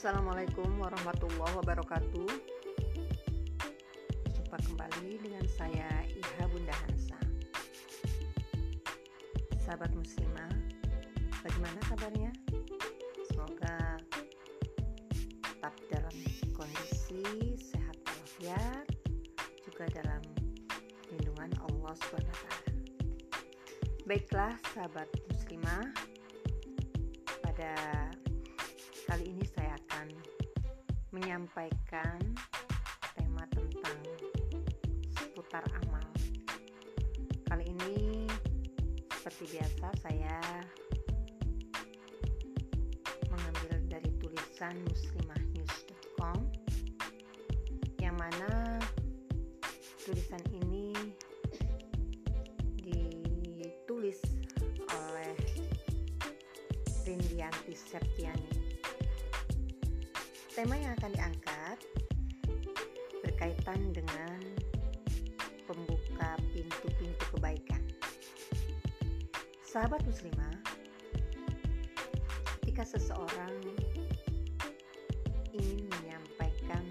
Assalamualaikum warahmatullahi wabarakatuh. Jumpa kembali dengan saya Iha Bunda Hansa. Sahabat muslimah Bagaimana kabarnya? Semoga tetap dalam kondisi sehat walafiat Juga dalam lindungan Allah SWT Baiklah sahabat muslimah Pada menyampaikan tema tentang seputar amal. Kali ini seperti biasa saya mengambil dari tulisan muslimahnews.com yang mana tulisan ini ditulis oleh Rindianti Septiani Tema yang akan diangkat berkaitan dengan pembuka pintu-pintu kebaikan. Sahabat muslimah, ketika seseorang ingin menyampaikan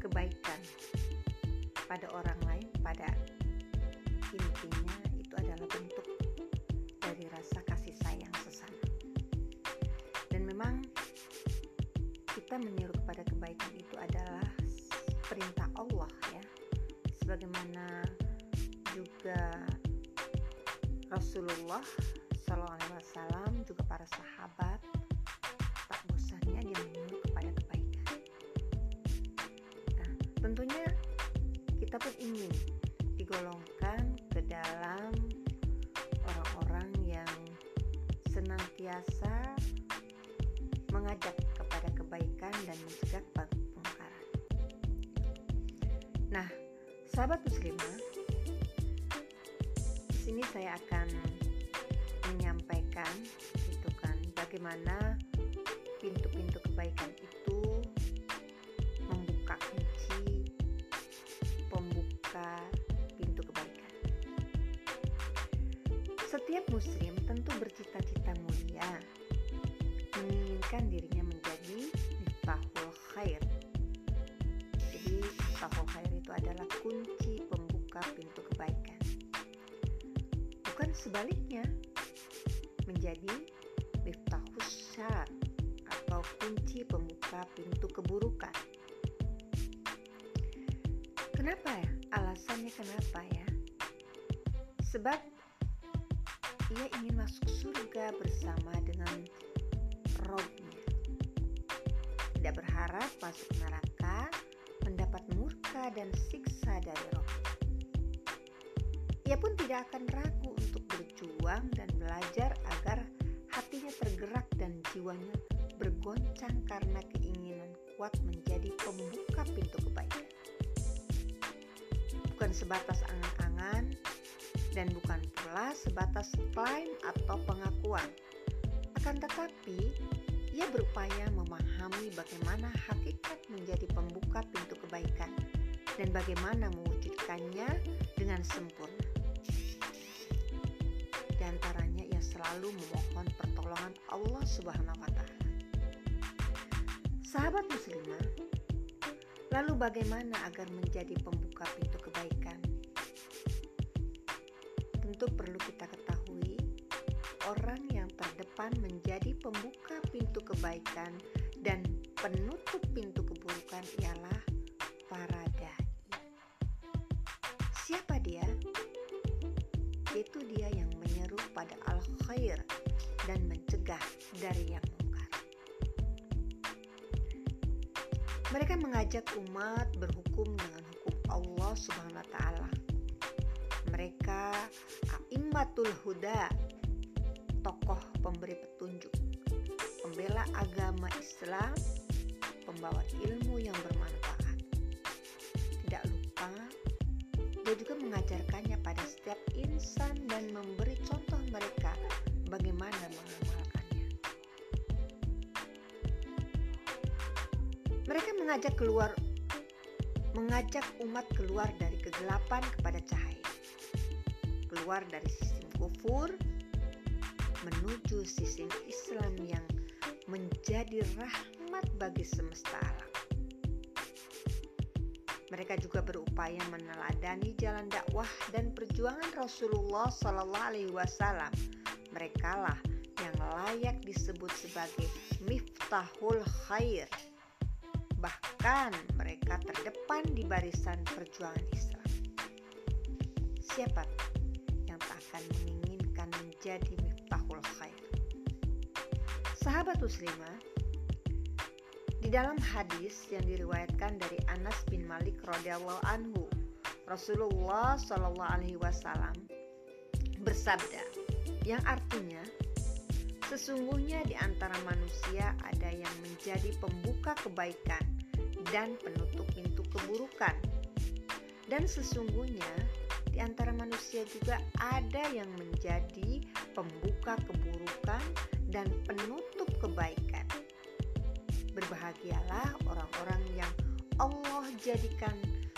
kebaikan pada orang lain, pada kita menyeru kepada kebaikan itu adalah perintah Allah ya. Sebagaimana juga Rasulullah SAW juga para sahabat tak bosannya dia menyuruh kepada kebaikan. Nah tentunya kita pun ingin digolongkan ke dalam orang-orang yang senantiasa mengajak kebaikan dan mencegah kemungkaran. Nah, sahabat muslimah, di sini saya akan menyampaikan gitu kan bagaimana pintu-pintu kebaikan itu membuka kunci pembuka pintu kebaikan. Setiap muslim tentu bercita-cita mulia menginginkan dirinya adalah kunci pembuka pintu kebaikan. Bukan sebaliknya, menjadi miftahul syar atau kunci pembuka pintu keburukan. Kenapa ya? Alasannya kenapa ya? Sebab ia ingin masuk surga bersama dengan robnya. Tidak berharap masuk neraka, dan siksa dari roh. Ia pun tidak akan ragu untuk berjuang dan belajar agar hatinya tergerak dan jiwanya bergoncang karena keinginan kuat menjadi pembuka pintu kebaikan. Bukan sebatas angan-angan dan bukan pula sebatas klaim atau pengakuan akan tetapi, ia berupaya memahami bagaimana hakikat menjadi pembuka pintu kebaikan dan bagaimana mewujudkannya dengan sempurna. Di antaranya ia selalu memohon pertolongan Allah Subhanahu wa taala. Sahabat muslimah, lalu bagaimana agar menjadi pembuka pintu kebaikan? Tentu perlu kita ketahui orang yang terdepan menjadi pembuka pintu kebaikan dan penutup pintu keburukan ialah Siapa dia? Yaitu dia yang menyeru pada al-khair dan mencegah dari yang mungkar. Mereka mengajak umat berhukum dengan hukum Allah Subhanahu wa taala. Mereka a'immatul huda, tokoh pemberi petunjuk, pembela agama Islam, pembawa ilmu yang bermanfaat. Dia juga mengajarkannya pada setiap insan dan memberi contoh mereka bagaimana mengamalkannya. Mereka mengajak keluar mengajak umat keluar dari kegelapan kepada cahaya. Keluar dari sistem kufur menuju sistem Islam yang menjadi rahmat bagi semesta alam. Mereka juga berupaya meneladani jalan dakwah dan perjuangan Rasulullah Shallallahu Alaihi Wasallam. Mereka lah yang layak disebut sebagai miftahul khair. Bahkan mereka terdepan di barisan perjuangan Islam. Siapa yang tak akan menginginkan menjadi miftahul khair? Sahabat muslimah, di dalam hadis yang diriwayatkan dari Anas bin Malik radhiyallahu anhu, Rasulullah Shallallahu alaihi wasallam bersabda yang artinya sesungguhnya di antara manusia ada yang menjadi pembuka kebaikan dan penutup pintu keburukan. Dan sesungguhnya di antara manusia juga ada yang menjadi pembuka keburukan dan penutup kebaikan. Berbahagialah orang-orang yang Allah jadikan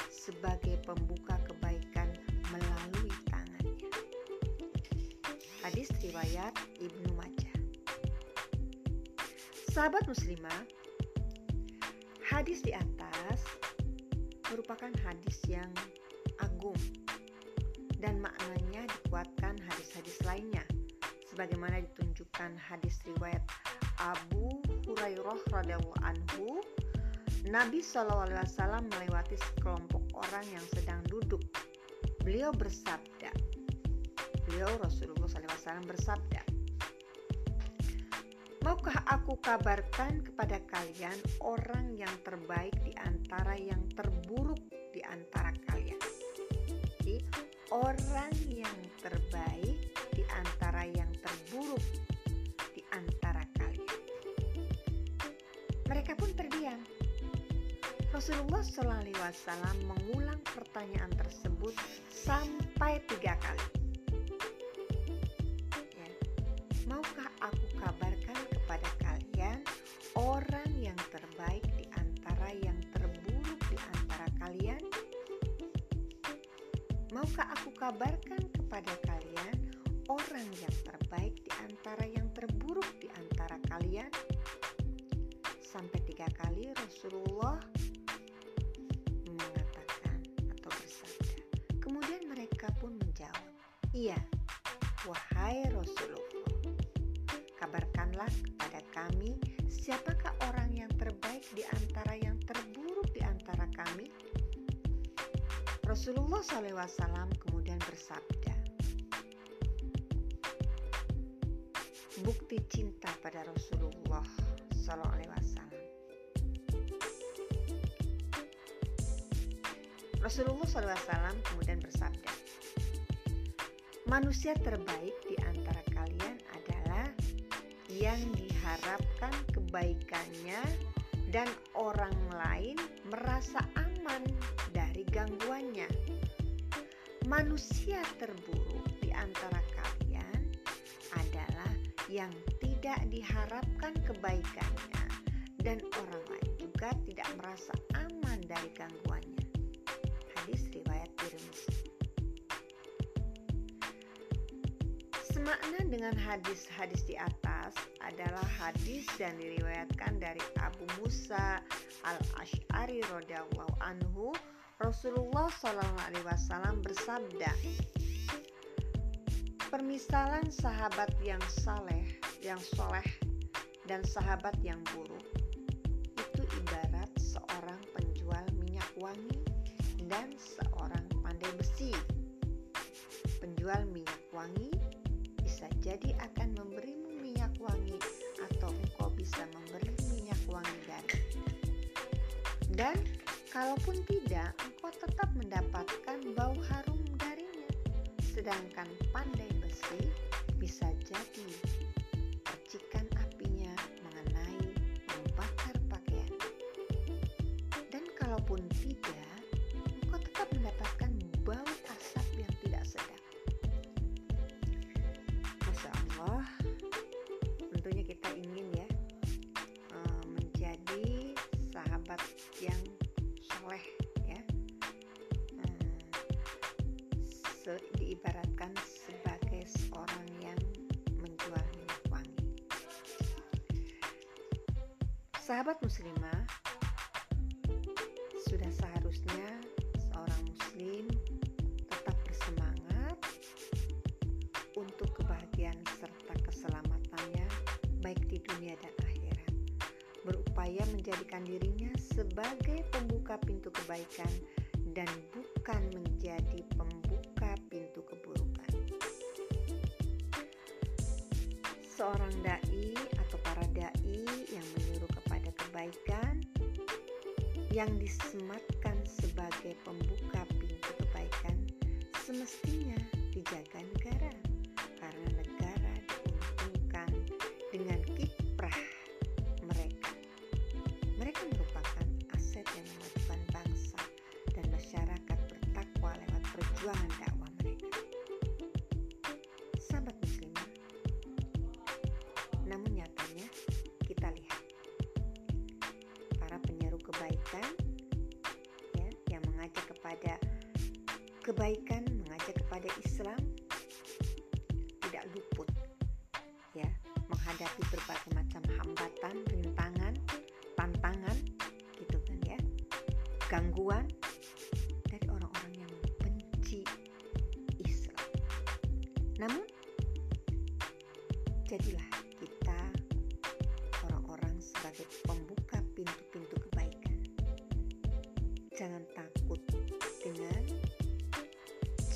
sebagai pembuka kebaikan melalui tangannya. Hadis riwayat Ibnu Majah. Sahabat muslimah, hadis di atas merupakan hadis yang agung dan maknanya dikuatkan hadis-hadis lainnya sebagaimana ditunjukkan hadis riwayat Abu Hurairah radhiyallahu anhu, Nabi wasallam melewati sekelompok orang yang sedang duduk. Beliau bersabda, beliau Rasulullah SAW bersabda, Maukah aku kabarkan kepada kalian orang yang terbaik di antara yang terburuk di antara kalian? Jadi, orang yang terbaik di antara yang terburuk Rasulullah SAW mengulang pertanyaan tersebut sampai tiga kali. Ya. Maukah aku kabarkan kepada kalian orang yang terbaik di antara yang terburuk di antara kalian? Maukah aku kabarkan kepada kalian orang yang terbaik "Iya, wahai Rasulullah, kabarkanlah kepada kami siapakah orang yang terbaik di antara yang terburuk di antara kami?" Rasulullah SAW kemudian bersabda, bukti cinta pada Rasulullah Wasallam Rasulullah SAW kemudian bersabda, Manusia terbaik di antara kalian adalah yang diharapkan kebaikannya dan orang lain merasa aman dari gangguannya. Manusia terburuk di antara kalian adalah yang tidak diharapkan kebaikannya dan orang lain juga tidak merasa aman dari gangguannya hadis riwayat Tirmizi. Semakna dengan hadis-hadis di atas adalah hadis yang diriwayatkan dari Abu Musa al Ashari radhiyallahu anhu Rasulullah Shallallahu Alaihi Wasallam bersabda, permisalan sahabat yang saleh, yang soleh, dan sahabat yang buruk itu ibarat seorang penjual minyak wangi dan seorang pandai besi. Penjual minyak wangi bisa jadi akan memberimu minyak wangi atau engkau bisa memberi minyak wangi dari. Dan kalaupun tidak, engkau tetap mendapatkan bau harum darinya. Sedangkan pandai besi bisa jadi percikan apinya mengenai membakar pakaian. Dan kalaupun tidak, Sahabat muslimah, sudah seharusnya seorang muslim tetap bersemangat untuk kebahagiaan serta keselamatannya baik di dunia dan akhirat. Berupaya menjadikan dirinya sebagai pembuka pintu kebaikan dan bukan menjadi pembuka pintu keburukan. Seorang dai atau para dai yang menyuruh kebaikan yang disematkan sebagai pembuka pintu kebaikan semestinya dijaga kebaikan ya yang mengajak kepada kebaikan, mengajak kepada Islam tidak luput ya menghadapi berbagai macam hambatan, rintangan, tantangan gitu kan ya. Gangguan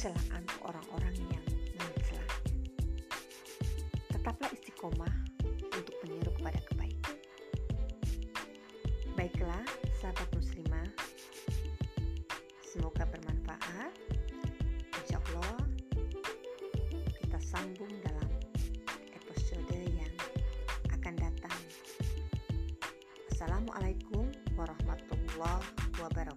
celaan orang-orang yang mencela. Tetaplah istiqomah untuk menyeru kepada kebaikan. Baiklah, sahabat muslimah, semoga bermanfaat. Insya Allah, kita sambung dalam episode yang akan datang. Assalamualaikum warahmatullahi wabarakatuh.